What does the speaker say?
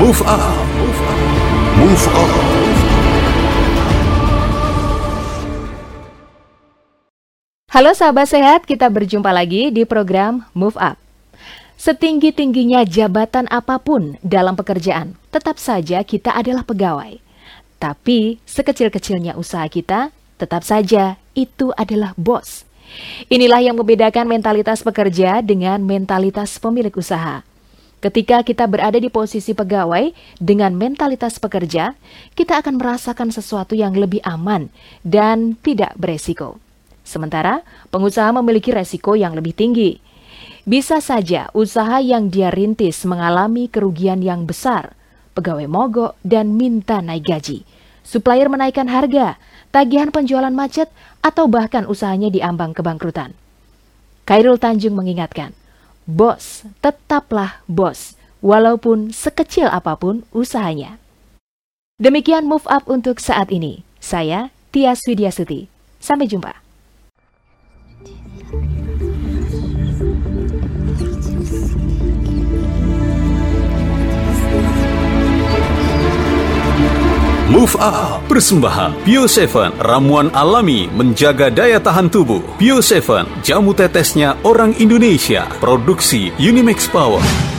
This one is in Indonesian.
Move up, move on. Halo sahabat sehat, kita berjumpa lagi di program Move Up. Setinggi-tingginya jabatan apa pun dalam pekerjaan, tetap saja kita adalah pegawai. Tapi sekecil-kecilnya usaha kita, tetap saja itu adalah bos. Inilah yang membedakan mentalitas pekerja dengan mentalitas pemilik usaha. Ketika kita berada di posisi pegawai dengan mentalitas pekerja, kita akan merasakan sesuatu yang lebih aman dan tidak beresiko. Sementara pengusaha memiliki resiko yang lebih tinggi. Bisa saja usaha yang dia rintis mengalami kerugian yang besar, pegawai mogok dan minta naik gaji, supplier menaikkan harga, tagihan penjualan macet, atau bahkan usahanya diambang kebangkrutan. Kairul Tanjung mengingatkan, bos tetaplah bos, walaupun sekecil apa pun usahanya. Demikian move up untuk saat ini. Saya Tias Widiasuti. Sampai jumpa. Move Up. Persembahan Bio 7 Ramuan alami menjaga daya tahan tubuh. Bio 7 Jamu tetesnya orang Indonesia. Produksi Unimax Power